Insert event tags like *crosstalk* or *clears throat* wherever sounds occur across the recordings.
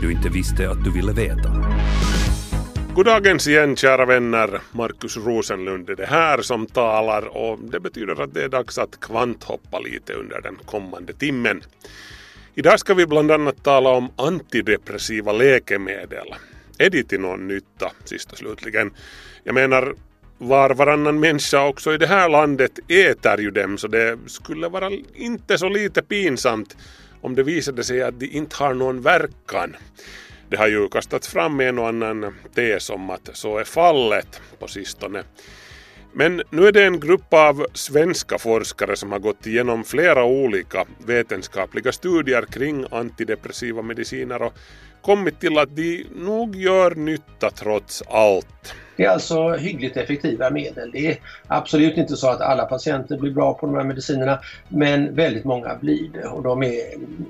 det du inte visste att du ville veta. Goddagens igen kära vänner, Markus Rosenlund är det här som talar och det betyder att det är dags att kvanthoppa lite under den kommande timmen. Idag ska vi bland annat tala om antidepressiva läkemedel. Är de till någon nytta, sist och slutligen? Jag menar, var varannan människa också i det här landet äter ju dem så det skulle vara inte så lite pinsamt om det visade sig att de inte har någon verkan. Det har ju kastats fram en och annan tes om att så är fallet på sistone. Men nu är det en grupp av svenska forskare som har gått igenom flera olika vetenskapliga studier kring antidepressiva mediciner och kommit till att de nog gör nytta trots allt. Det är alltså hyggligt effektiva medel. Det är absolut inte så att alla patienter blir bra på de här medicinerna men väldigt många blir det och de är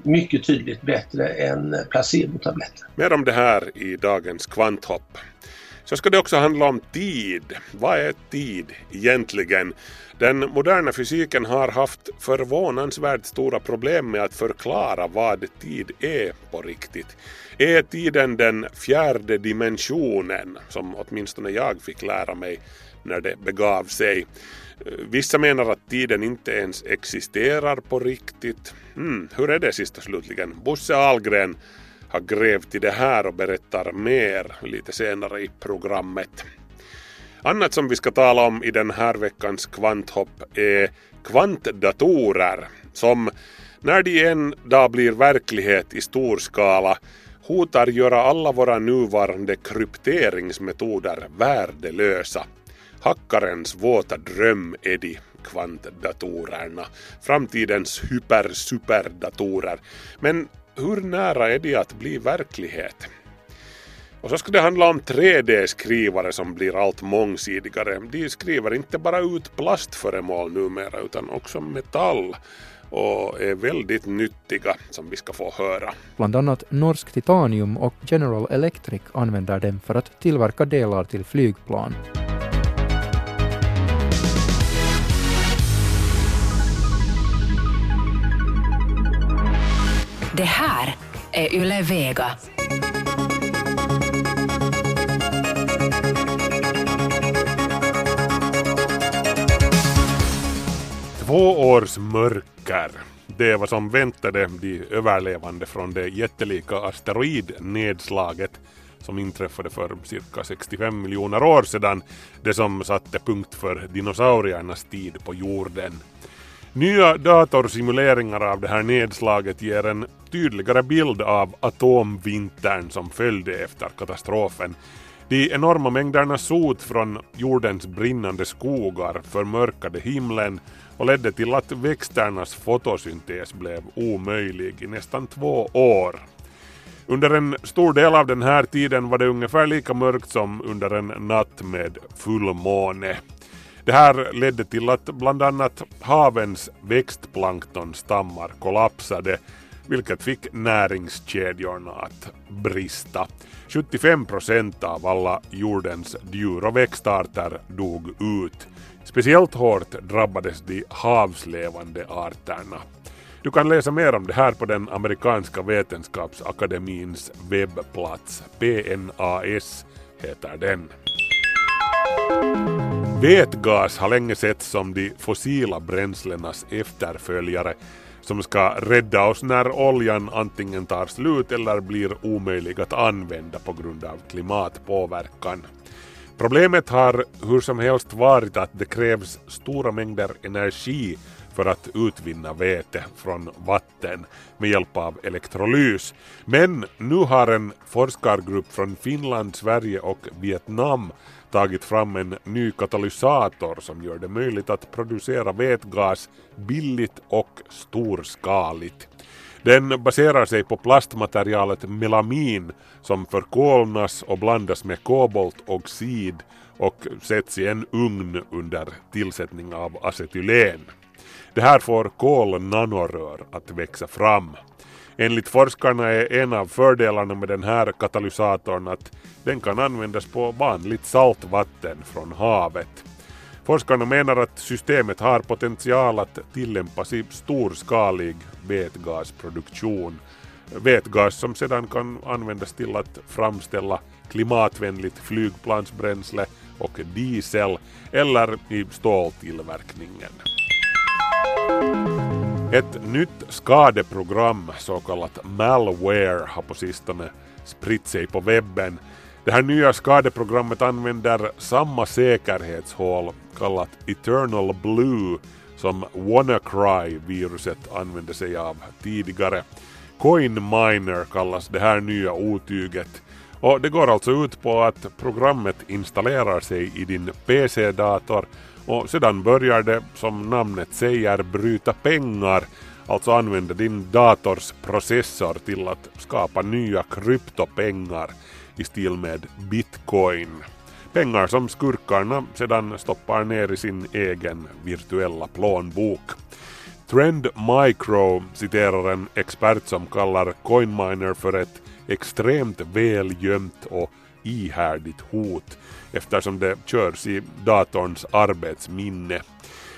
mycket tydligt bättre än placebotabletter. Mer om det här i dagens kvanthopp. Så ska det också handla om tid. Vad är tid egentligen? Den moderna fysiken har haft förvånansvärt stora problem med att förklara vad tid är på riktigt. Är tiden den fjärde dimensionen, som åtminstone jag fick lära mig när det begav sig? Vissa menar att tiden inte ens existerar på riktigt. Mm, hur är det sist och slutligen? Bosse Ahlgren har grävt i det här och berättar mer lite senare i programmet. Annat som vi ska tala om i den här veckans kvanthopp är kvantdatorer som när de en dag blir verklighet i stor skala hotar göra alla våra nuvarande krypteringsmetoder värdelösa. Hackarens våta dröm är de kvantdatorerna, framtidens hyper-superdatorer. Men hur nära är de att bli verklighet? Och så ska det handla om 3D-skrivare som blir allt mångsidigare. De skriver inte bara ut plastföremål numera utan också metall och är väldigt nyttiga som vi ska få höra. Bland annat Norsk Titanium och General Electric använder dem för att tillverka delar till flygplan. Det här är Yle Vega. Två års mörker. Det är vad som väntade de överlevande från det jättelika asteroidnedslaget som inträffade för cirka 65 miljoner år sedan. Det som satte punkt för dinosauriernas tid på jorden. Nya datorsimuleringar av det här nedslaget ger en tydligare bild av atomvintern som följde efter katastrofen. De enorma mängderna sot från jordens brinnande skogar förmörkade himlen och ledde till att växternas fotosyntes blev omöjlig i nästan två år. Under en stor del av den här tiden var det ungefär lika mörkt som under en natt med fullmåne. Det här ledde till att bland annat havens växtplanktonstammar kollapsade vilket fick näringskedjorna att brista. 75 procent av alla jordens djur och växtarter dog ut. Speciellt hårt drabbades de havslevande arterna. Du kan läsa mer om det här på den amerikanska vetenskapsakademins webbplats. PNAS heter den. Vätgas har länge setts som de fossila bränslenas efterföljare som ska rädda oss när oljan antingen tar slut eller blir omöjlig att använda på grund av klimatpåverkan. Problemet har hur som helst varit att det krävs stora mängder energi för att utvinna vete från vatten med hjälp av elektrolys. Men nu har en forskargrupp från Finland, Sverige och Vietnam tagit fram en ny katalysator som gör det möjligt att producera vätgas billigt och storskaligt. Den baserar sig på plastmaterialet melamin som förkolnas och blandas med koboltoxid och sätts i en ugn under tillsättning av acetylen. Det här får kolnanorör att växa fram. Enligt forskarna är en av fördelarna med den här katalysatorn att den kan användas på vanligt saltvatten från havet. Forskarna menar att systemet har potential att tillämpas i storskalig vätgasproduktion. Vätgas som sedan kan användas till att framställa klimatvänligt flygplansbränsle och diesel eller i ståltillverkningen. Ett nytt skadeprogram, så kallat malware, har på sistone spritt sig på webben. Det här nya skadeprogrammet använder samma säkerhetshål kallat Eternal Blue som WannaCry-viruset använde sig av tidigare. CoinMiner kallas det här nya otyget och det går alltså ut på att programmet installerar sig i din PC-dator och sedan börjar det, som namnet säger, bryta pengar, alltså använda din dators processor till att skapa nya kryptopengar i stil med bitcoin. Pengar som skurkarna sedan stoppar ner i sin egen virtuella plånbok. Trend Micro citerar en expert som kallar Coinminer för ett extremt välgömt och ihärdigt hot eftersom det körs i datorns arbetsminne.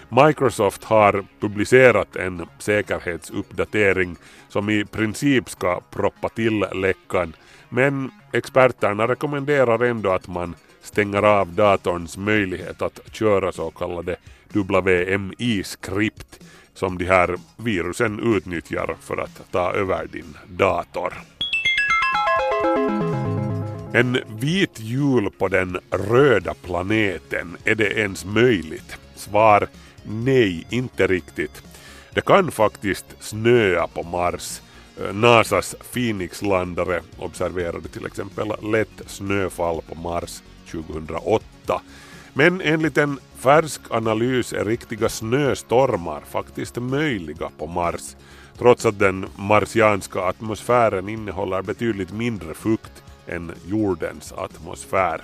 Microsoft har publicerat en säkerhetsuppdatering som i princip ska proppa till läckan men experterna rekommenderar ändå att man stänger av datorns möjlighet att köra så kallade WMI-skript som de här virusen utnyttjar för att ta över din dator. En vit jul på den röda planeten, är det ens möjligt? Svar nej, inte riktigt. Det kan faktiskt snöa på Mars. Eh, Nasas Phoenix-landare observerade till exempel lätt snöfall på Mars 2008. Men enligt en färsk analys är riktiga snöstormar faktiskt möjliga på Mars trots att den marsianska atmosfären innehåller betydligt mindre fukt än jordens atmosfär.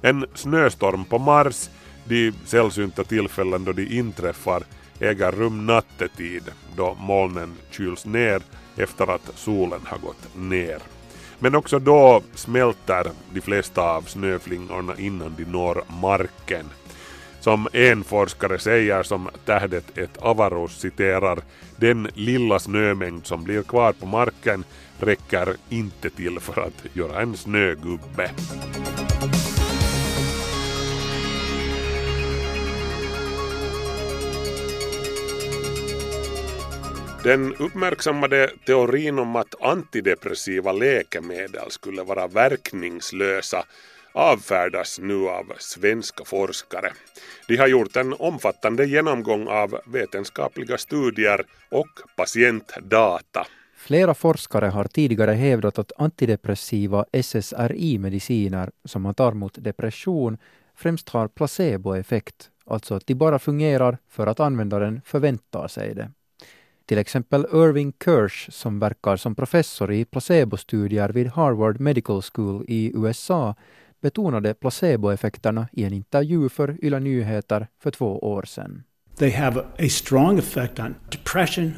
En snöstorm på Mars, de sällsynta tillfällen då de inträffar, äger rum nattetid då molnen kyls ner efter att solen har gått ner. Men också då smälter de flesta av snöflingorna innan de når marken. Som en forskare säger som tähdet ett Avaros citerar, den lilla snömängd som blir kvar på marken räcker inte till för att göra en snögubbe. Den uppmärksammade teorin om att antidepressiva läkemedel skulle vara verkningslösa avfärdas nu av svenska forskare. De har gjort en omfattande genomgång av vetenskapliga studier och patientdata. Flera forskare har tidigare hävdat att antidepressiva SSRI-mediciner som man tar mot depression främst har placeboeffekt, alltså att de bara fungerar för att användaren förväntar sig det. Till exempel Irving Kirsch som verkar som professor i placebostudier vid Harvard Medical School i USA betonade placeboeffekterna i en intervju för Yle Nyheter för två år sedan. They have a strong effect on depression.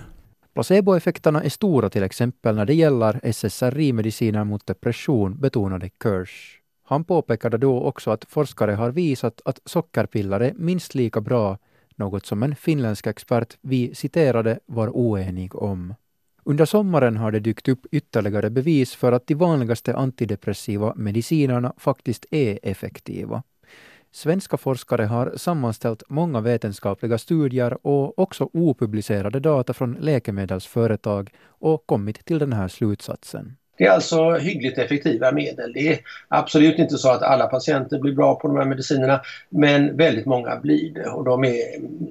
Placeboeffekterna är stora till exempel när det gäller SSRI-mediciner mot depression, betonade Kirsch. Han påpekade då också att forskare har visat att sockerpiller är minst lika bra, något som en finländsk expert vi citerade var oenig om. Under sommaren har det dykt upp ytterligare bevis för att de vanligaste antidepressiva medicinerna faktiskt är effektiva. Svenska forskare har sammanställt många vetenskapliga studier och också opublicerade data från läkemedelsföretag och kommit till den här slutsatsen. Det är alltså hyggligt effektiva medel. Det är absolut inte så att alla patienter blir bra på de här medicinerna men väldigt många blir det och de är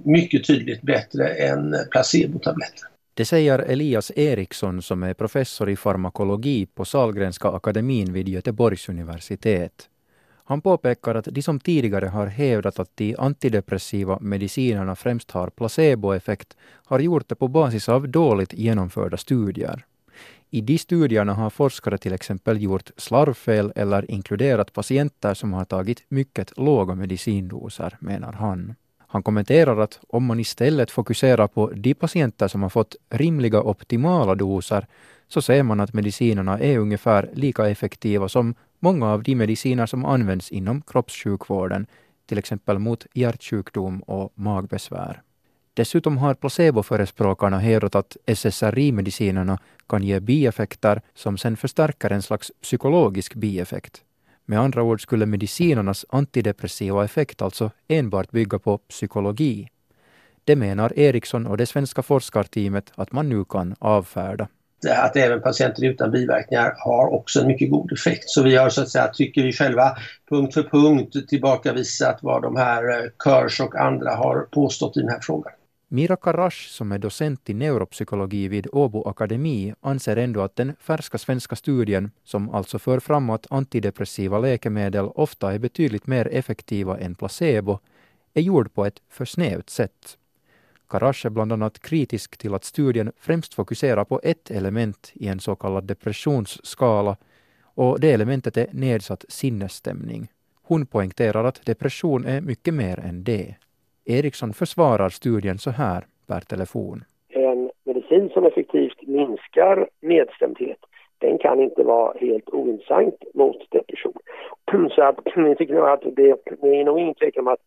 mycket tydligt bättre än placebotabletter. Det säger Elias Eriksson som är professor i farmakologi på Sahlgrenska akademin vid Göteborgs universitet. Han påpekar att de som tidigare har hävdat att de antidepressiva medicinerna främst har placeboeffekt har gjort det på basis av dåligt genomförda studier. I de studierna har forskare till exempel gjort slarvfel eller inkluderat patienter som har tagit mycket låga medicindoser, menar han. Han kommenterar att om man istället fokuserar på de patienter som har fått rimliga optimala doser så ser man att medicinerna är ungefär lika effektiva som många av de mediciner som används inom kroppssjukvården, till exempel mot hjärtsjukdom och magbesvär. Dessutom har placeboförespråkarna hävdat att SSRI-medicinerna kan ge bieffekter som sen förstärker en slags psykologisk bieffekt. Med andra ord skulle medicinernas antidepressiva effekt alltså enbart bygga på psykologi. Det menar Eriksson och det svenska forskarteamet att man nu kan avfärda att även patienter utan biverkningar har också en mycket god effekt. Så vi har så att säga, tycker vi själva, punkt för punkt tillbakavisat vad de här eh, Körs och andra har påstått i den här frågan. Mira Karash, som är docent i neuropsykologi vid Åbo Akademi, anser ändå att den färska svenska studien, som alltså för fram att antidepressiva läkemedel ofta är betydligt mer effektiva än placebo, är gjord på ett för snävt sätt. Karash är bland annat kritisk till att studien främst fokuserar på ett element i en så kallad depressionsskala och det elementet är nedsatt sinnesstämning. Hon poängterar att depression är mycket mer än det. Eriksson försvarar studien så här per telefon. En medicin som effektivt minskar nedstämdhet den kan inte vara helt ointressant mot depression. *clears throat* Så att *clears throat* vi tycker att det, det är nog ingen tvekan om att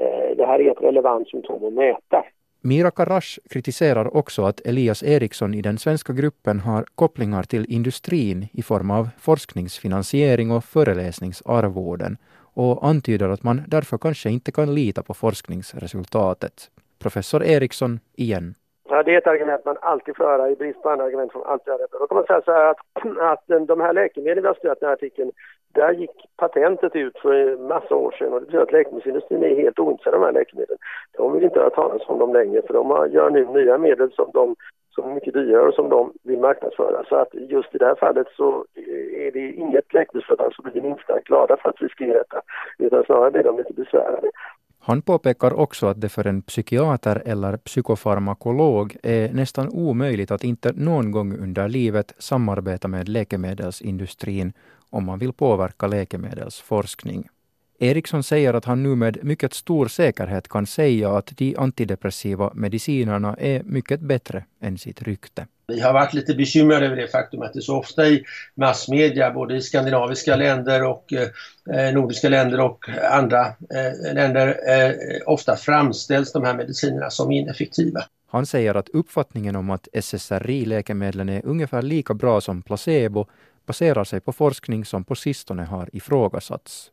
eh, det här är ett relevant symptom att mäta. Mira Karash kritiserar också att Elias Eriksson i den svenska gruppen har kopplingar till industrin i form av forskningsfinansiering och föreläsningsarvoden och antyder att man därför kanske inte kan lita på forskningsresultatet. Professor Eriksson igen. Ja, det är ett argument man alltid får höra i brist på andra argument från alltid höra Då kan man säga så här att, *clears throat* att eh, de här läkemedlen vi har studerat i den här artikeln, där gick patentet ut för en massa år sedan och det betyder att läkemedelsindustrin är helt ointresserad av de här läkemedlen. De vill inte höra talas om dem längre för de gör nu nya medel som de som är mycket dyrare och som de vill marknadsföra. Så att just i det här fallet så är det inget läkemedelsföretag som blir minsta glada för att vi skriver detta, utan snarare blir de lite besvärade. Han påpekar också att det för en psykiater eller psykofarmakolog är nästan omöjligt att inte någon gång under livet samarbeta med läkemedelsindustrin om man vill påverka läkemedelsforskning. Eriksson säger att han nu med mycket stor säkerhet kan säga att de antidepressiva medicinerna är mycket bättre än sitt rykte. Vi har varit lite bekymrade över det faktum att det så ofta i massmedia, både i skandinaviska länder och eh, nordiska länder och andra eh, länder, eh, ofta framställs de här medicinerna som ineffektiva. Han säger att uppfattningen om att SSRI-läkemedlen är ungefär lika bra som placebo baserar sig på forskning som på sistone har ifrågasatts.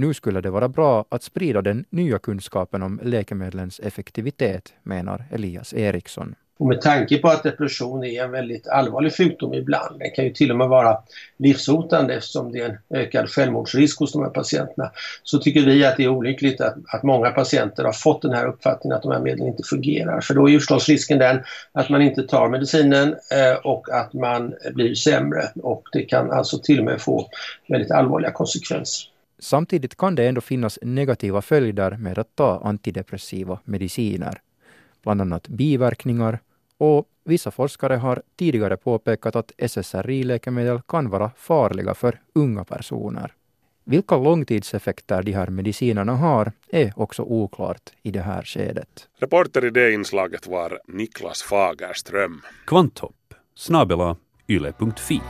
Nu skulle det vara bra att sprida den nya kunskapen om läkemedlens effektivitet, menar Elias Eriksson. Och med tanke på att depression är en väldigt allvarlig sjukdom ibland, den kan ju till och med vara livshotande eftersom det är en ökad självmordsrisk hos de här patienterna, så tycker vi att det är olyckligt att, att många patienter har fått den här uppfattningen att de här medlen inte fungerar. För då är ju förstås risken den att man inte tar medicinen eh, och att man blir sämre och det kan alltså till och med få väldigt allvarliga konsekvenser. Samtidigt kan det ändå finnas negativa följder med att ta antidepressiva mediciner, bland annat biverkningar och vissa forskare har tidigare påpekat att SSRI-läkemedel kan vara farliga för unga personer. Vilka långtidseffekter de här medicinerna har är också oklart i det här skedet. Reporter i det inslaget var Niklas Fagerström. Kvanthopp snabela yle.fi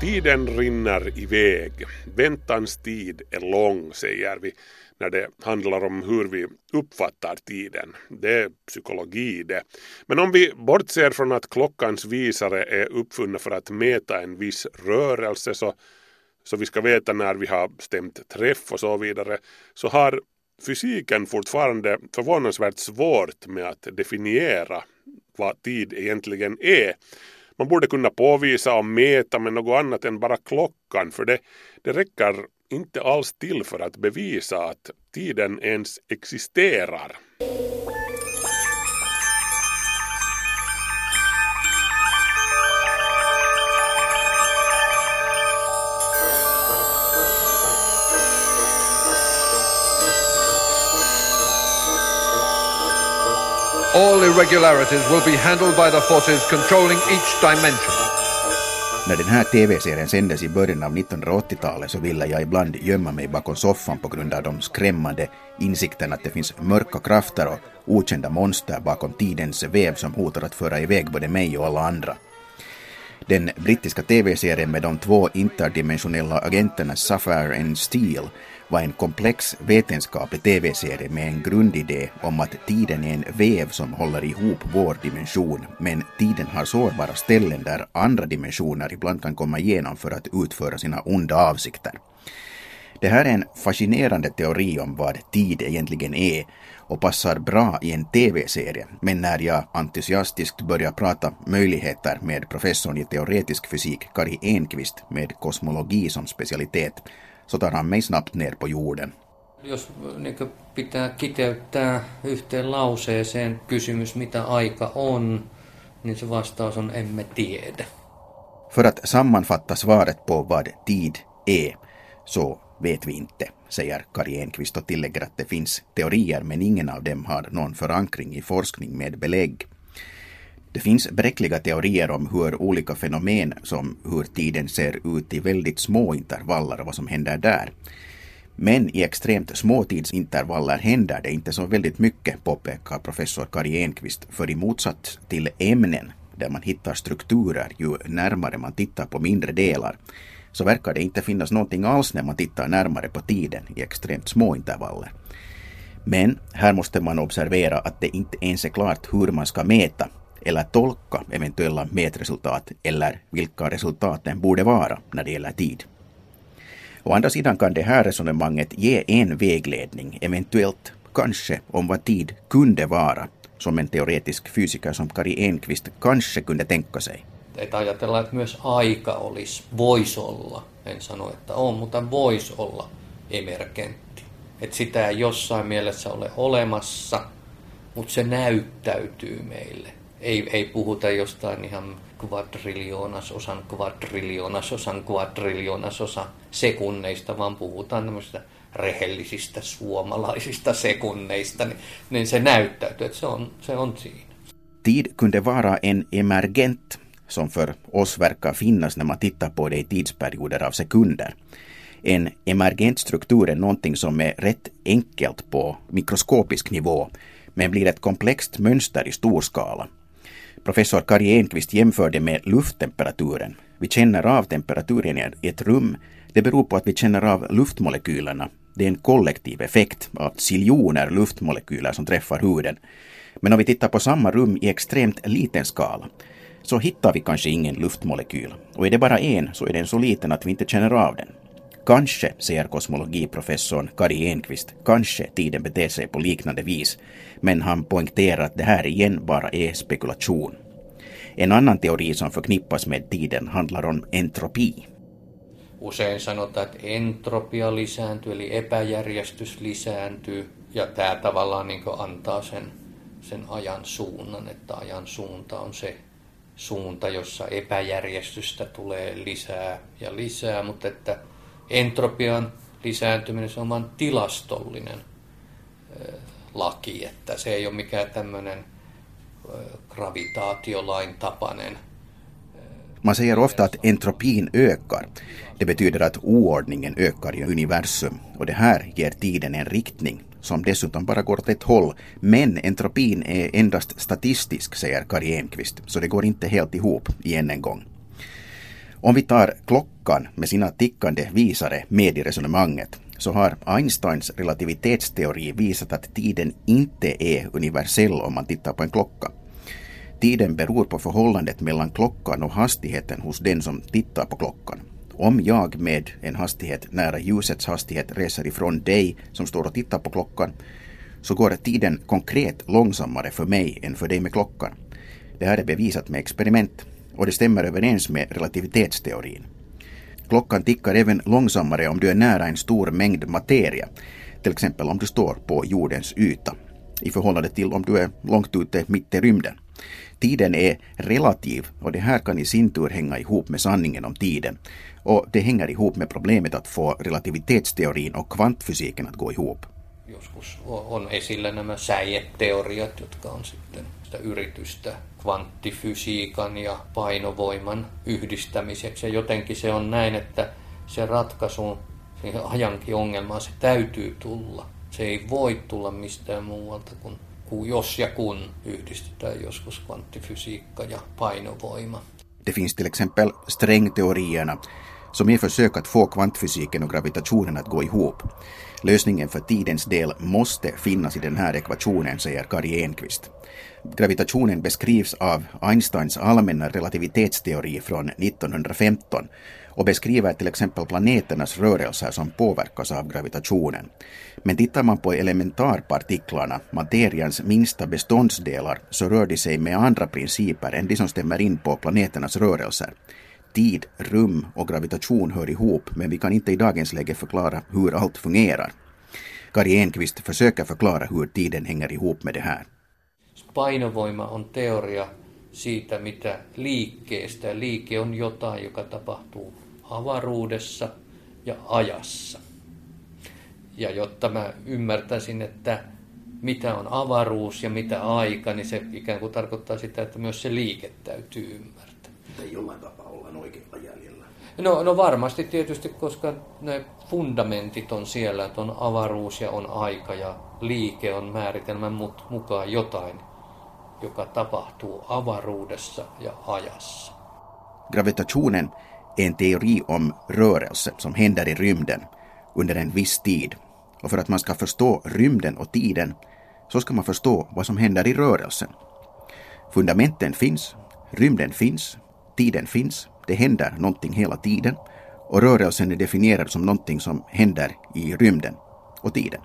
Tiden rinner iväg. Väntans tid är lång, säger vi när det handlar om hur vi uppfattar tiden. Det är psykologi det. Men om vi bortser från att klockans visare är uppfunna för att mäta en viss rörelse så, så vi ska veta när vi har stämt träff och så vidare så har fysiken fortfarande förvånansvärt svårt med att definiera vad tid egentligen är. Man borde kunna påvisa och mäta med något annat än bara klockan för det, det räcker inte alls till för att bevisa att tiden ens existerar. All irregularities will be handled by the forces controlling each dimension. När den här tv-serien sändes i början av 1980-talet så ville jag ibland gömma mig bakom soffan på grund av de skrämmande insikterna att det finns mörka krafter och okända monster bakom tidens väv som hotar att föra iväg både mig och alla andra. Den brittiska tv-serien med de två interdimensionella agenterna Sapphire and Steel var en komplex vetenskaplig tv-serie med en grundidé om att tiden är en väv som håller ihop vår dimension, men tiden har sårbara ställen där andra dimensioner ibland kan komma igenom för att utföra sina onda avsikter. Det här är en fascinerande teori om vad tid egentligen är och passar bra i en tv-serie, men när jag entusiastiskt börjar prata möjligheter med professorn i teoretisk fysik Kari Enqvist med kosmologi som specialitet så tar han mig snabbt ner på jorden. Jos niin pitää kiteyttää yhteen lauseeseen kysymys, mitä aika on, niin se vastaus on emme tiedä. För att sammanfatta svaret på vad tid är, så vet vi inte, säger Kari Enqvist och tillägger att det finns teorier men ingen av dem har någon förankring i forskning med belägg. Det finns bräckliga teorier om hur olika fenomen som hur tiden ser ut i väldigt små intervaller och vad som händer där. Men i extremt små tidsintervaller händer det inte så väldigt mycket, påpekar professor Kari Enqvist, för i motsats till ämnen där man hittar strukturer ju närmare man tittar på mindre delar, så verkar det inte finnas någonting alls när man tittar närmare på tiden i extremt små intervaller. Men här måste man observera att det inte ens är klart hur man ska mäta eller tolka eventuella mätresultat eller vilka resultaten borde vara när det gäller tid. Å andra sidan kan det här resonemanget ge en vägledning, eventuellt kanske om vad tid kunde vara, som en teoretisk fysiker som Kari Enqvist kanske kunde tänka sig. Että ajatellaan, että myös aika olisi, voisi olla, en sano, että on, mutta voisi olla emergentti. Että sitä ei jossain mielessä ole olemassa, mutta se näyttäytyy meille ei, ei puhuta jostain ihan kvadriljoonasosan kvadriljoonasosan kvadriljoonasosa sekunneista, vaan puhutaan tämmöisistä rehellisistä suomalaisista sekunneista, niin, niin se näyttäytyy, että se on, se on siinä. Tid kunde vara en emergent som för oss verkar finnas när man tittar på det i tidsperioder av sekunder. En emergent struktur är någonting som är rätt enkelt på mikroskopisk nivå, men blir ett komplext mönster i stor skala. Professor Kari Enqvist jämförde med lufttemperaturen. Vi känner av temperaturen i ett rum. Det beror på att vi känner av luftmolekylerna. Det är en kollektiv effekt av siljoner luftmolekyler som träffar huden. Men om vi tittar på samma rum i extremt liten skala så hittar vi kanske ingen luftmolekyl. Och är det bara en så är den så liten att vi inte känner av den. Kanske, säger kosmologiprofessorn Kari Enqvist, kanske tiden beter sig på liknande vis, men han poängterar att det här igen bara är spekulation. En annan teori som förknippas med tiden handlar om entropi. Usein sanotaan, että entropia lisääntyy, eli epäjärjestys lisääntyy, ja tämä tavallaan niin antaa sen, sen ajan suunnan, että ajan suunta on se suunta, jossa epäjärjestystä tulee lisää ja lisää, mutta että entropian lisääntyminen, se on vain tilastollinen laki, että se ei ole mikään tämmöinen gravitaatiolain tapainen. Man säger ofta att entropin ökar. Det betyder att oordningen ökar i universum och det här ger tiden en riktning som dessutom bara går åt ett håll. Men entropin är endast statistisk, säger Kari Enqvist, så det går inte helt ihop igen en gång. Om vi tar klockan med sina tickande visare med i resonemanget så har Einsteins relativitetsteori visat att tiden inte är universell om man tittar på en klocka. Tiden beror på förhållandet mellan klockan och hastigheten hos den som tittar på klockan. Om jag med en hastighet nära ljusets hastighet reser ifrån dig som står och tittar på klockan så går tiden konkret långsammare för mig än för dig med klockan. Det här är bevisat med experiment och det stämmer överens med relativitetsteorin. Klockan tickar även långsammare om du är nära en stor mängd materia, till exempel om du står på jordens yta, i förhållande till om du är långt ute mitt i rymden. Tiden är relativ och det här kan i sin tur hänga ihop med sanningen om tiden. Och det hänger ihop med problemet att få relativitetsteorin och kvantfysiken att gå ihop. Joskus on esillä nämä säijeteoriat, jotka on sitten sitä yritystä kvanttifysiikan ja painovoiman yhdistämiseksi. Ja jotenkin se on näin, että se ratkaisu siihen ajankin ongelmaan, se täytyy tulla. Se ei voi tulla mistään muualta kuin jos ja kun yhdistetään joskus kvanttifysiikka ja painovoima. Det finns till exempel strängteorierna som är försök att få kvantfysiken och gravitationen att gå ihop. Lösningen för tidens del måste finnas i den här ekvationen, säger Kari Enqvist. Gravitationen beskrivs av Einsteins allmänna relativitetsteori från 1915 och beskriver till exempel planeternas rörelser som påverkas av gravitationen. Men tittar man på elementarpartiklarna, materians minsta beståndsdelar, så rör de sig med andra principer än de som stämmer in på planeternas rörelser. Tid, rum och gravitation hör ihop, men vi kan inte i dagens läge förklara hur allt fungerar. Kari Enqvist försöker förklara hur tiden hänger ihop med det här. Painovoima on teoria siitä, mitä liikkeestä. Liike on jotain, joka tapahtuu avaruudessa ja ajassa. Ja jotta mä ymmärtäisin, että mitä on avaruus ja mitä aika, niin se ikään kuin tarkoittaa sitä, että myös se liike täytyy ymmärtää. Tai jollain tapaa ollaan oikealla jäljellä. No, no varmasti tietysti, koska ne fundamentit on siellä, että on avaruus ja on aika ja liike on määritelmän mukaan jotain, joka tapahtuu avaruudessa ja ajassa. Gravitationen en teori om rörelse som händer i rymden under en viss tid. Och för att man ska förstå rymden och tiden så ska man förstå vad som händer i rörelsen. Fundamenten finns, rymden finns, tiden finns, det händer någonting hela tiden och rörelsen är definierad som någonting som händer i rymden och tiden.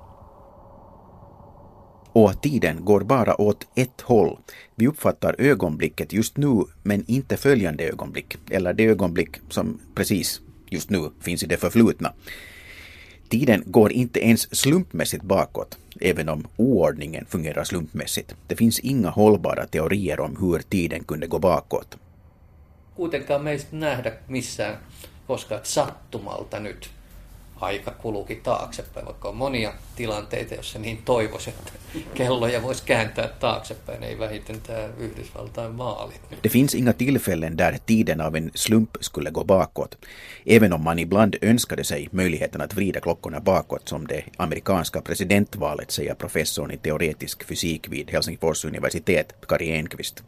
Och tiden går bara åt ett håll. Vi uppfattar ögonblicket just nu men inte följande ögonblick, eller det ögonblick som precis just nu finns i det förflutna. Tiden går inte ens slumpmässigt bakåt, även om oordningen fungerar slumpmässigt. Det finns inga hållbara teorier om hur tiden kunde gå bakåt. Kuitenkaan meistä nähdä missään koskaan sattumalta nyt aika kulukin taaksepäin, vaikka on monia tilanteita, joissa niin toivoisi, että kelloja voisi kääntää taaksepäin, ei vähiten tämä Yhdysvaltain vaali. Det finns inga tillfällen där tiden av en slump skulle gå bakåt, även om man ibland önskade sig möjligheten att vrida klockorna bakåt som det amerikanska presidentvalet, säger professorn i teoretisk fysik vid Helsingfors universitet, Kari Enqvist.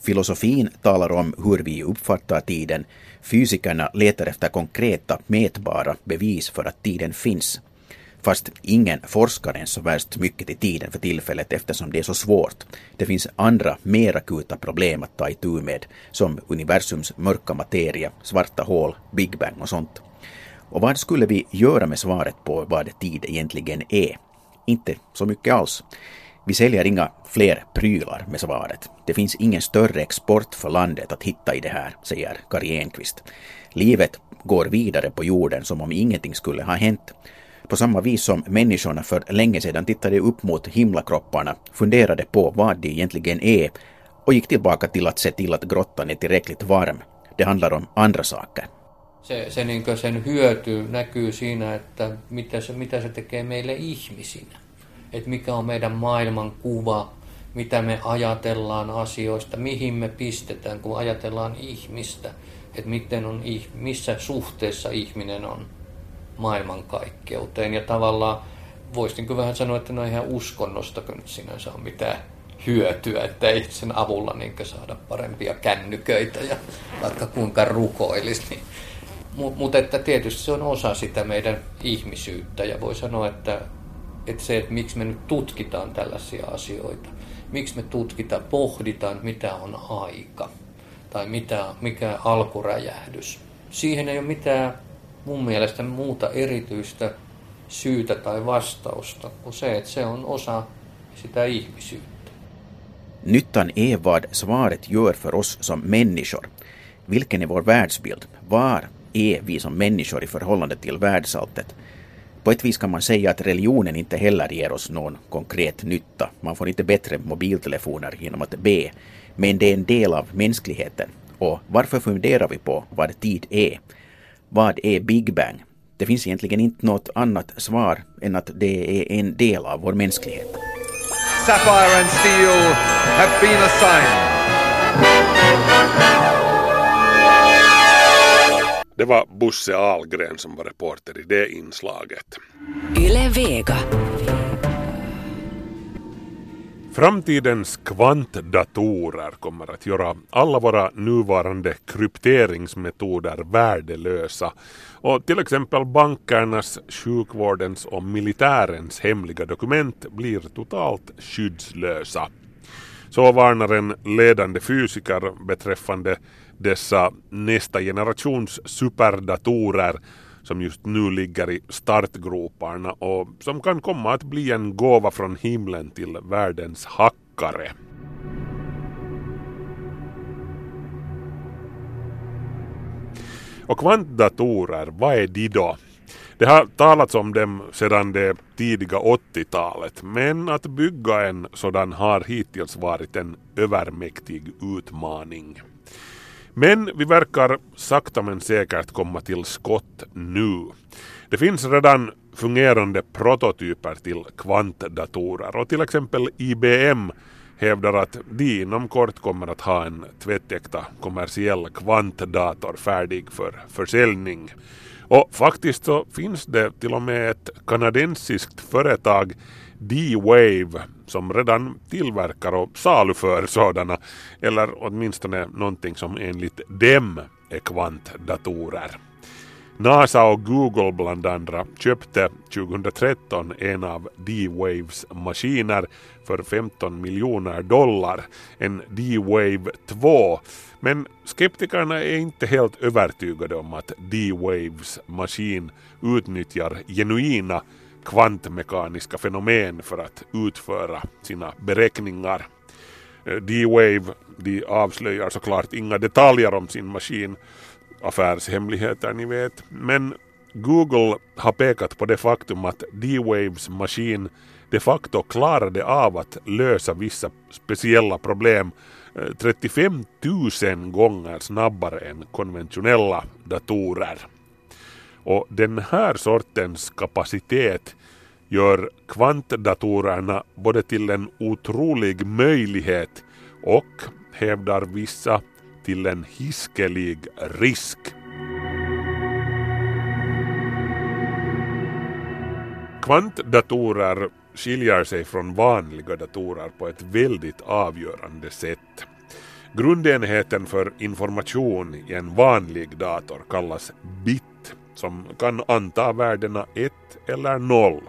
Filosofin talar om hur vi uppfattar tiden. Fysikerna letar efter konkreta, mätbara bevis för att tiden finns. Fast ingen forskar än så värst mycket i tiden för tillfället eftersom det är så svårt. Det finns andra, mer akuta problem att ta itu med, som universums mörka materia, svarta hål, Big Bang och sånt. Och vad skulle vi göra med svaret på vad tid egentligen är? Inte så mycket alls. Vi säljer inga fler prylar med svaret. Det finns ingen större export för landet att hitta i det här, säger Kari Enqvist. Livet går vidare på jorden som om ingenting skulle ha hänt. På samma vis som människorna för länge sedan tittade upp mot himlakropparna, funderade på vad de egentligen är och gick tillbaka till att se till att grottan är tillräckligt varm. Det handlar om andra saker. Se, se niin sen hyöty näkyy siinä, että mitä se, mitä se tekee meille ihmisinä. Että mikä on meidän maailman kuva, mitä me ajatellaan asioista, mihin me pistetään, kun ajatellaan ihmistä, että miten on, missä suhteessa ihminen on maailmankaikkeuteen. Ja tavallaan voisin vähän sanoa, että no ihan uskonnosta nyt sinänsä on mitään hyötyä, että ei sen avulla niin saada parempia kännyköitä ja vaikka kuinka rukoilisi. Niin. Mutta että tietysti se on osa sitä meidän ihmisyyttä ja voi sanoa, että että se, että miksi me nyt tutkitaan tällaisia asioita, miksi me tutkitaan, pohditaan, mitä on aika tai mitä, mikä alkuräjähdys. Siihen ei ole mitään mun mielestä muuta erityistä syytä tai vastausta kuin se, että se on osa sitä ihmisyyttä. Nyttan är vad svaret gör för oss som människor. Vilken är vår världsbild? Var är vi som människor i förhållande till världsalltet? På ett vis kan man säga att religionen inte heller ger oss någon konkret nytta. Man får inte bättre mobiltelefoner genom att be. Men det är en del av mänskligheten. Och varför funderar vi på vad tid är? Vad är Big Bang? Det finns egentligen inte något annat svar än att det är en del av vår mänsklighet. Sapphire and steel have been assigned. Det var Bosse Ahlgren som var reporter i det inslaget. Yle Vega. Framtidens kvantdatorer kommer att göra alla våra nuvarande krypteringsmetoder värdelösa och till exempel bankernas, sjukvårdens och militärens hemliga dokument blir totalt skyddslösa. Så varnar en ledande fysiker beträffande dessa nästa generations superdatorer som just nu ligger i startgroparna och som kan komma att bli en gåva från himlen till världens hackare. Och kvantdatorer, vad är de då? Det har talats om dem sedan det tidiga 80-talet men att bygga en sådan har hittills varit en övermäktig utmaning. Men vi verkar sakta men säkert komma till skott nu. Det finns redan fungerande prototyper till kvantdatorer och till exempel IBM hävdar att de inom kort kommer att ha en tvättäkta kommersiell kvantdator färdig för försäljning. Och faktiskt så finns det till och med ett kanadensiskt företag D-Wave som redan tillverkar och saluför sådana eller åtminstone någonting som enligt dem är kvantdatorer. NASA och Google bland andra köpte 2013 en av D-Waves maskiner för 15 miljoner dollar, en D-Wave 2. Men skeptikerna är inte helt övertygade om att D-Waves maskin utnyttjar genuina kvantmekaniska fenomen för att utföra sina beräkningar. Eh, D-Wave de avslöjar såklart inga detaljer om sin maskin, affärshemligheter ni vet, men Google har pekat på det faktum att D-Waves maskin de facto klarade av att lösa vissa speciella problem eh, 35 000 gånger snabbare än konventionella datorer. Och den här sortens kapacitet gör kvantdatorerna både till en otrolig möjlighet och, hävdar vissa, till en hiskelig risk. Kvantdatorer skiljer sig från vanliga datorer på ett väldigt avgörande sätt. Grundenheten för information i en vanlig dator kallas bit som kan anta värdena 1 eller 0.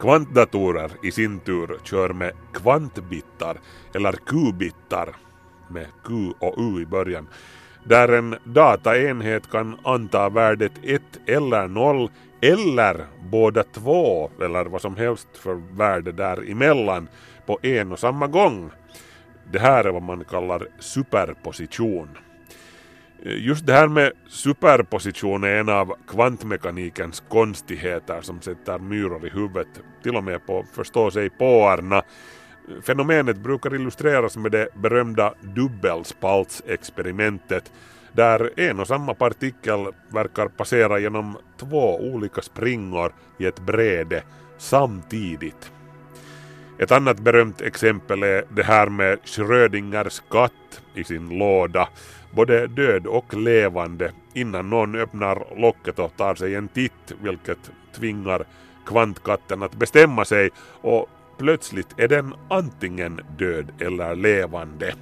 Kvantdatorer i sin tur kör med kvantbittar eller kubitar med Q och U i början där en dataenhet kan anta värdet 1 eller 0 eller båda två eller vad som helst för värde däremellan på en och samma gång. Det här är vad man kallar superposition. Just det här med superposition är en av kvantmekanikens konstigheter som sätter myror i huvudet, till och med på förstå sig påarna. Fenomenet brukar illustreras med det berömda dubbelspaltsexperimentet där en och samma partikel verkar passera genom två olika springor i ett bräde samtidigt. Ett annat berömt exempel är det här med Schrödingers katt i sin låda, både död och levande, innan någon öppnar locket och tar sig en titt, vilket tvingar kvantkatten att bestämma sig och plötsligt är den antingen död eller levande.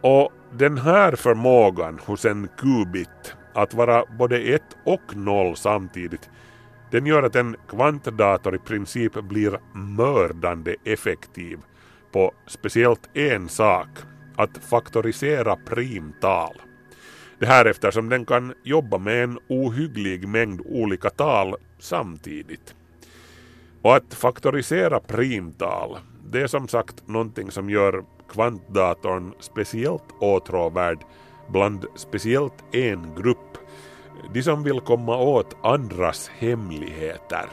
Och den här förmågan hos en qubit att vara både ett och noll samtidigt den gör att en kvantdator i princip blir mördande effektiv på speciellt en sak, att faktorisera primtal. Det här eftersom den kan jobba med en ohygglig mängd olika tal samtidigt. Och att faktorisera primtal, det är som sagt någonting som gör kvantdatorn speciellt åtråvärd bland speciellt en grupp, de som vill komma åt andras hemligheter.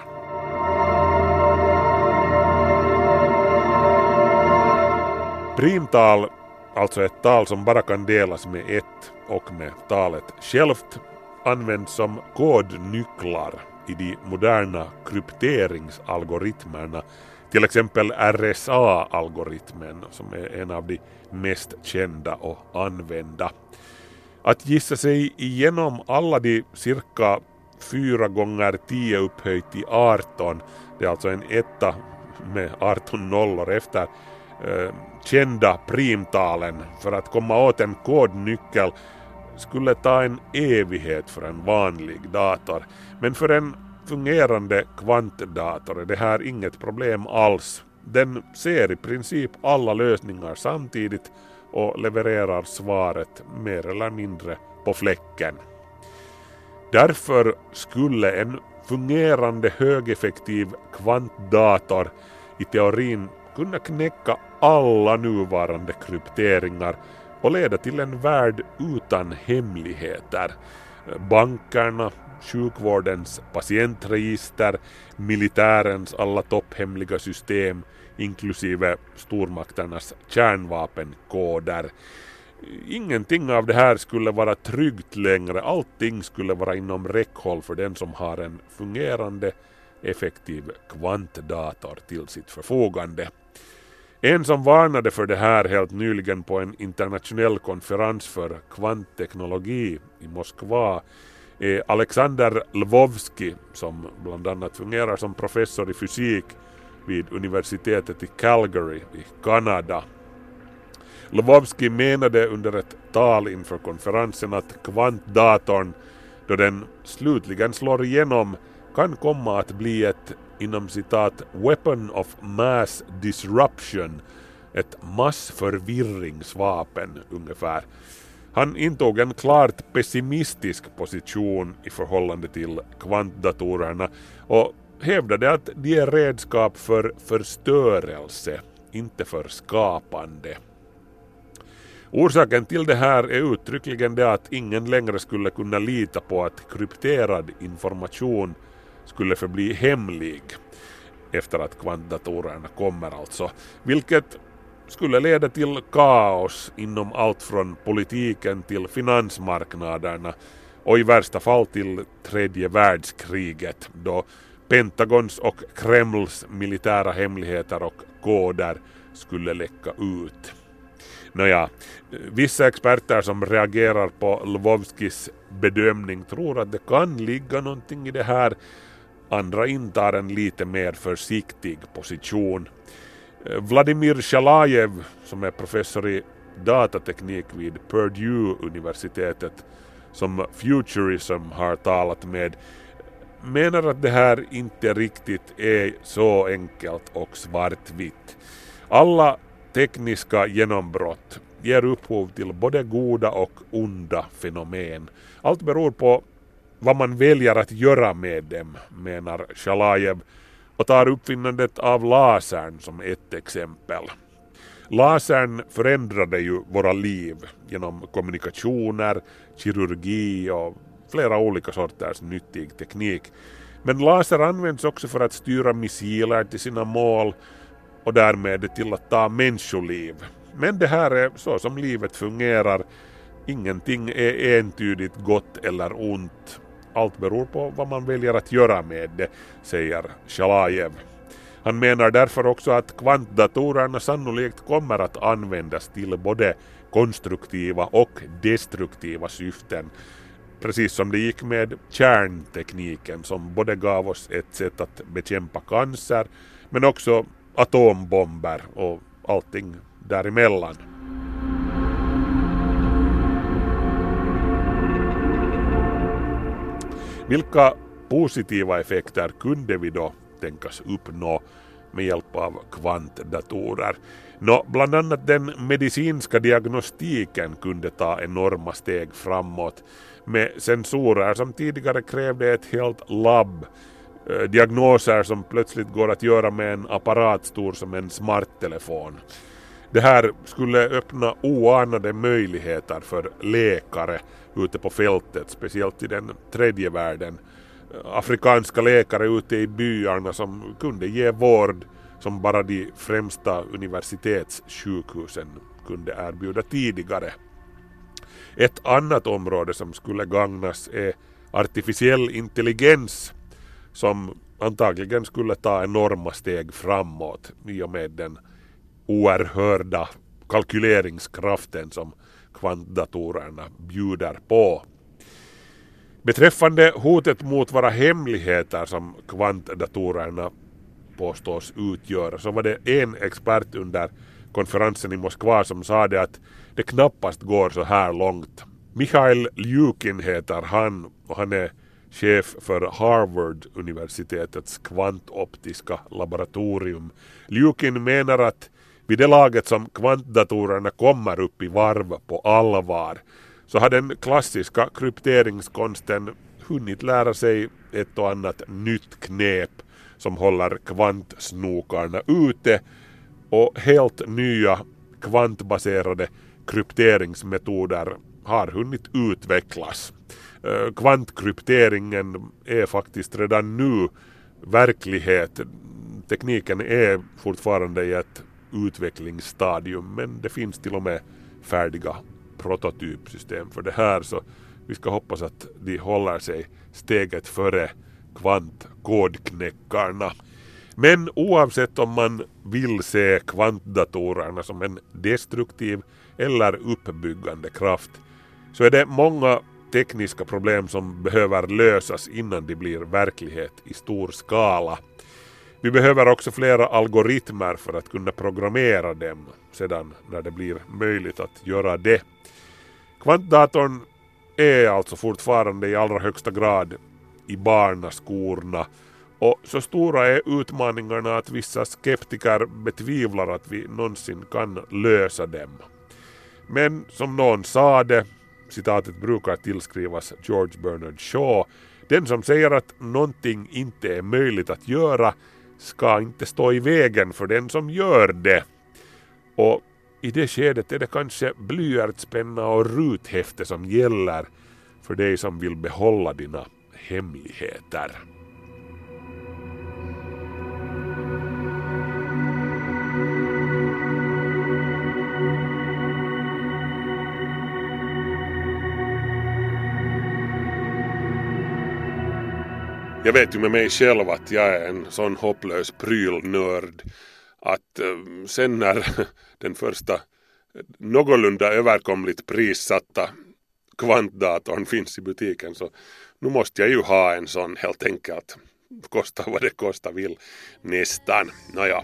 Primtal, alltså ett tal som bara kan delas med ett och med talet självt, används som kodnycklar i de moderna krypteringsalgoritmerna, till exempel RSA-algoritmen som är en av de mest kända och använda. Att gissa sig igenom alla de cirka 4 gånger 10 upphöjt till 18, det är alltså en etta med 18 nollor efter eh, kända primtalen för att komma åt en kodnyckel skulle ta en evighet för en vanlig dator. Men för en fungerande kvantdator är det här inget problem alls. Den ser i princip alla lösningar samtidigt och levererar svaret mer eller mindre på fläcken. Därför skulle en fungerande högeffektiv kvantdator i teorin kunna knäcka alla nuvarande krypteringar och leda till en värld utan hemligheter. Bankerna, sjukvårdens patientregister, militärens alla topphemliga system inklusive stormakternas kärnvapenkoder. Ingenting av det här skulle vara tryggt längre, allting skulle vara inom räckhåll för den som har en fungerande effektiv kvantdator till sitt förfogande. En som varnade för det här helt nyligen på en internationell konferens för kvantteknologi i Moskva är Alexander Lvovsky som bland annat fungerar som professor i fysik vid universitetet i Calgary i Kanada. Lvovsky menade under ett tal inför konferensen att kvantdatorn, då den slutligen slår igenom, kan komma att bli ett inom citat ”weapon of mass disruption”, ett massförvirringsvapen ungefär. Han intog en klart pessimistisk position i förhållande till kvantdatorerna och hävdade att de är redskap för förstörelse, inte för skapande. Orsaken till det här är uttryckligen det att ingen längre skulle kunna lita på att krypterad information skulle förbli hemlig efter att kvantdatorerna kommer alltså, vilket skulle leda till kaos inom allt från politiken till finansmarknaderna och i värsta fall till tredje världskriget då Pentagons och Kremls militära hemligheter och koder skulle läcka ut. Nåja, vissa experter som reagerar på Lvovskis bedömning tror att det kan ligga någonting i det här. Andra intar en lite mer försiktig position. Eh, Vladimir Shalajev som är professor i datateknik vid Purdue-universitetet som Futurism har talat med menar att det här inte riktigt är så enkelt och svartvitt. Alla tekniska genombrott ger upphov till både goda och onda fenomen. Allt beror på vad man väljer att göra med dem, menar Shalajev och tar uppfinnandet av lasern som ett exempel. Lasern förändrade ju våra liv genom kommunikationer, kirurgi och flera olika sorters nyttig teknik. Men laser används också för att styra missiler till sina mål och därmed till att ta människoliv. Men det här är så som livet fungerar. Ingenting är entydigt gott eller ont. Allt beror på vad man väljer att göra med det, säger Shalajev. Han menar därför också att kvantdatorerna sannolikt kommer att användas till både konstruktiva och destruktiva syften. Precis som det gick med kärntekniken som både gav oss ett sätt att bekämpa cancer men också atombomber och allting däremellan. Vilka positiva effekter kunde vi då tänkas uppnå med hjälp av kvantdatorer? Nå, bland annat den medicinska diagnostiken kunde ta enorma steg framåt med sensorer som tidigare krävde ett helt labb eh, diagnoser som plötsligt går att göra med en apparat stor som en smarttelefon. Det här skulle öppna oanade möjligheter för läkare ute på fältet, speciellt i den tredje världen. Afrikanska läkare ute i byarna som kunde ge vård som bara de främsta universitetssjukhusen kunde erbjuda tidigare. Ett annat område som skulle gagnas är artificiell intelligens som antagligen skulle ta enorma steg framåt i och med den oerhörda kalkyleringskraften som kvantdatorerna bjuder på. Beträffande hotet mot våra hemligheter som kvantdatorerna påstås utgöra så var det en expert under konferensen i Moskva som sa det att det knappast går så här långt. Michail Ljukin heter han och han är chef för Harvard-universitetets kvantoptiska laboratorium. Ljukin menar att vid det laget som kvantdatorerna kommer upp i varv på allvar så har den klassiska krypteringskonsten hunnit lära sig ett och annat nytt knep som håller kvantsnokarna ute och helt nya kvantbaserade krypteringsmetoder har hunnit utvecklas. Eh, kvantkrypteringen är faktiskt redan nu verklighet. Tekniken är fortfarande i ett utvecklingsstadium men det finns till och med färdiga prototypsystem för det här så vi ska hoppas att de håller sig steget före kvantkodknäckarna. Men oavsett om man vill se kvantdatorerna som en destruktiv eller uppbyggande kraft så är det många tekniska problem som behöver lösas innan de blir verklighet i stor skala. Vi behöver också flera algoritmer för att kunna programmera dem sedan när det blir möjligt att göra det. Kvantdatorn är alltså fortfarande i allra högsta grad i barnaskorna och så stora är utmaningarna att vissa skeptiker betvivlar att vi någonsin kan lösa dem. Men som någon sa det, citatet brukar tillskrivas George Bernard Shaw, den som säger att någonting inte är möjligt att göra ska inte stå i vägen för den som gör det. Och i det skedet är det kanske blyertspenna och ruthäfte som gäller för dig som vill behålla dina hemligheter. Jag vet ju med mig själv att jag är en sån hopplös prylnörd att eh, sen när *laughs* den första eh, någorlunda överkomligt prissatta kvantdatorn finns i butiken så nu måste jag ju ha en sån helt enkelt. Kosta vad det kosta vill. Nästan. Nåja.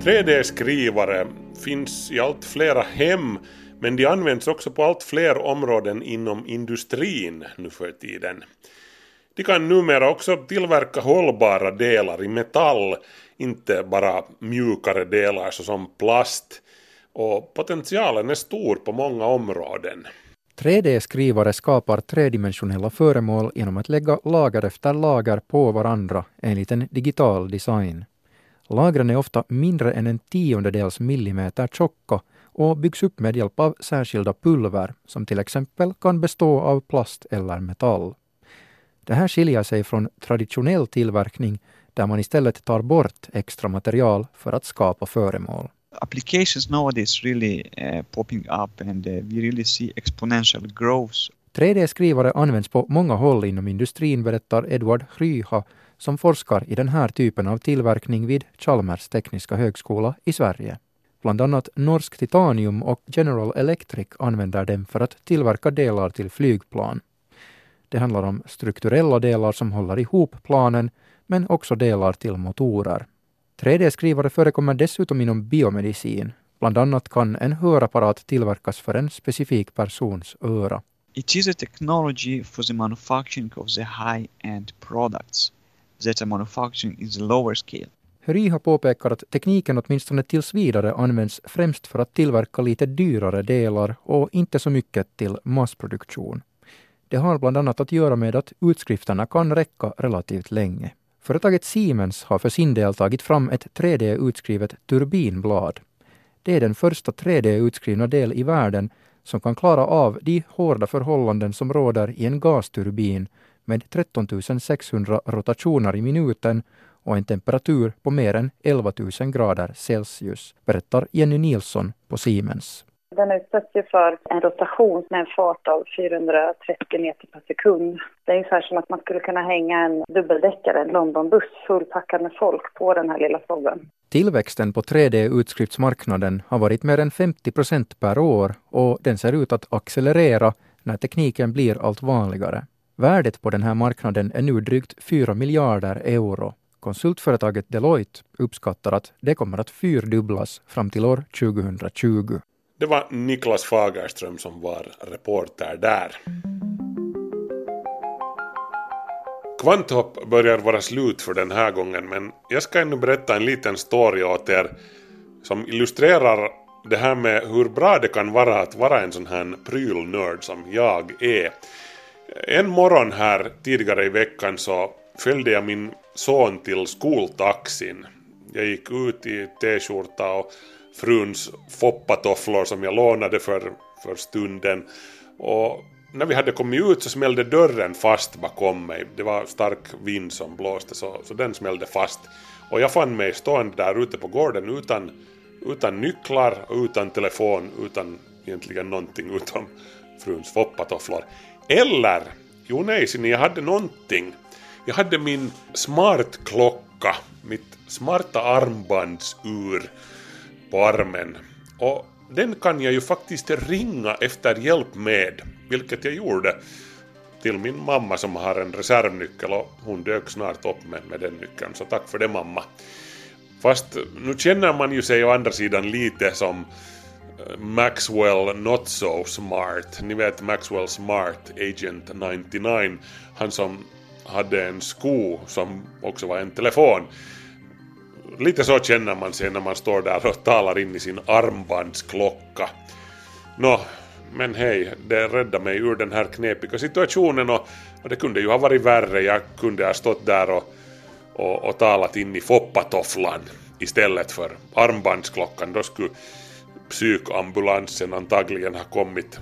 3D-skrivare finns i allt flera hem men de används också på allt fler områden inom industrin nu för tiden. De kan numera också tillverka hållbara delar i metall, inte bara mjukare delar såsom plast. Och potentialen är stor på många områden. 3D-skrivare skapar tredimensionella föremål genom att lägga lager efter lager på varandra enligt en digital design. Lagren är ofta mindre än en tiondels millimeter tjocka och byggs upp med hjälp av särskilda pulver som till exempel kan bestå av plast eller metall. Det här skiljer sig från traditionell tillverkning där man istället tar bort extra material för att skapa föremål. Applications nowadays really uh, popping up and uh, we really see exponential growth. 3D-skrivare används på många håll inom industrin, berättar Edward Hryha som forskar i den här typen av tillverkning vid Chalmers tekniska högskola i Sverige. Bland annat Norsk Titanium och General Electric använder dem för att tillverka delar till flygplan. Det handlar om strukturella delar som håller ihop planen, men också delar till motorer. 3D-skrivare förekommer dessutom inom biomedicin. Bland annat kan en hörapparat tillverkas för en specifik persons öra. It is a technology for the manufacturing of the high-end products that are manufacturing in the lower scale. Ryha påpekar att tekniken åtminstone tills vidare används främst för att tillverka lite dyrare delar och inte så mycket till massproduktion. Det har bland annat att göra med att utskrifterna kan räcka relativt länge. Företaget Siemens har för sin del tagit fram ett 3D-utskrivet turbinblad. Det är den första 3D-utskrivna del i världen som kan klara av de hårda förhållanden som råder i en gasturbin med 13 600 rotationer i minuten och en temperatur på mer än 11 000 grader Celsius, berättar Jenny Nilsson på Siemens. Den utsätts ju för en rotation med en fart av 430 meter per sekund. Det är ungefär som att man skulle kunna hänga en dubbeldäckare, en Londonbuss fullpackad med folk på den här lilla stobben. Tillväxten på 3D-utskriftsmarknaden har varit mer än 50 procent per år och den ser ut att accelerera när tekniken blir allt vanligare. Värdet på den här marknaden är nu drygt 4 miljarder euro. Konsultföretaget Deloitte uppskattar att det kommer att fyrdubblas fram till år 2020. Det var Niklas Fagerström som var reporter där. Kvanthopp börjar vara slut för den här gången men jag ska ännu berätta en liten story åt er som illustrerar det här med hur bra det kan vara att vara en sån här prylnörd som jag är. En morgon här tidigare i veckan så följde jag min son till skoltaxin. Jag gick ut i t-skjorta och fruns foppatofflor som jag lånade för, för stunden. Och när vi hade kommit ut så smällde dörren fast bakom mig. Det var stark vind som blåste så, så den smällde fast. Och jag fann mig stående där ute på gården utan, utan nycklar, utan telefon, utan egentligen någonting utom fruns foppatofflor. Eller, jo nej, så jag hade någonting. Jag hade min smartklocka, mitt smarta armbandsur på armen. Och den kan jag ju faktiskt ringa efter hjälp med, vilket jag gjorde till min mamma som har en reservnyckel och hon dök snart upp med, med den nyckeln, så tack för det mamma. Fast nu känner man ju sig å andra sidan lite som eh, Maxwell Not So Smart. Ni vet Maxwell Smart, Agent 99. Han som hade en sko som också var en telefon. Lite så känner man sig när man står där och talar in i sin armbandsklocka. Nå, men hej, det räddade mig ur den här knepiga situationen och, och det kunde ju ha varit värre. Jag kunde ha stått där och, och, och talat in i foppatofflan istället för armbandsklockan. Då skulle psykambulansen antagligen ha kommit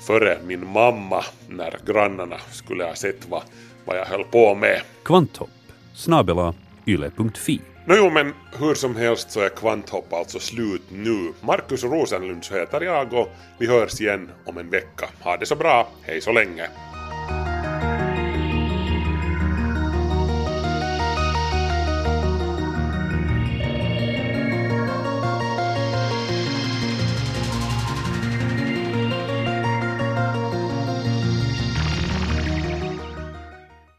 före min mamma när grannarna skulle ha sett vad, vad jag höll på med. Kvanthopp snabela yle.fi Nåjo, men hur som helst så är Kvanthopp alltså slut nu. Markus Rosenlund heter jag och vi hörs igen om en vecka. Ha det så bra, hej så länge!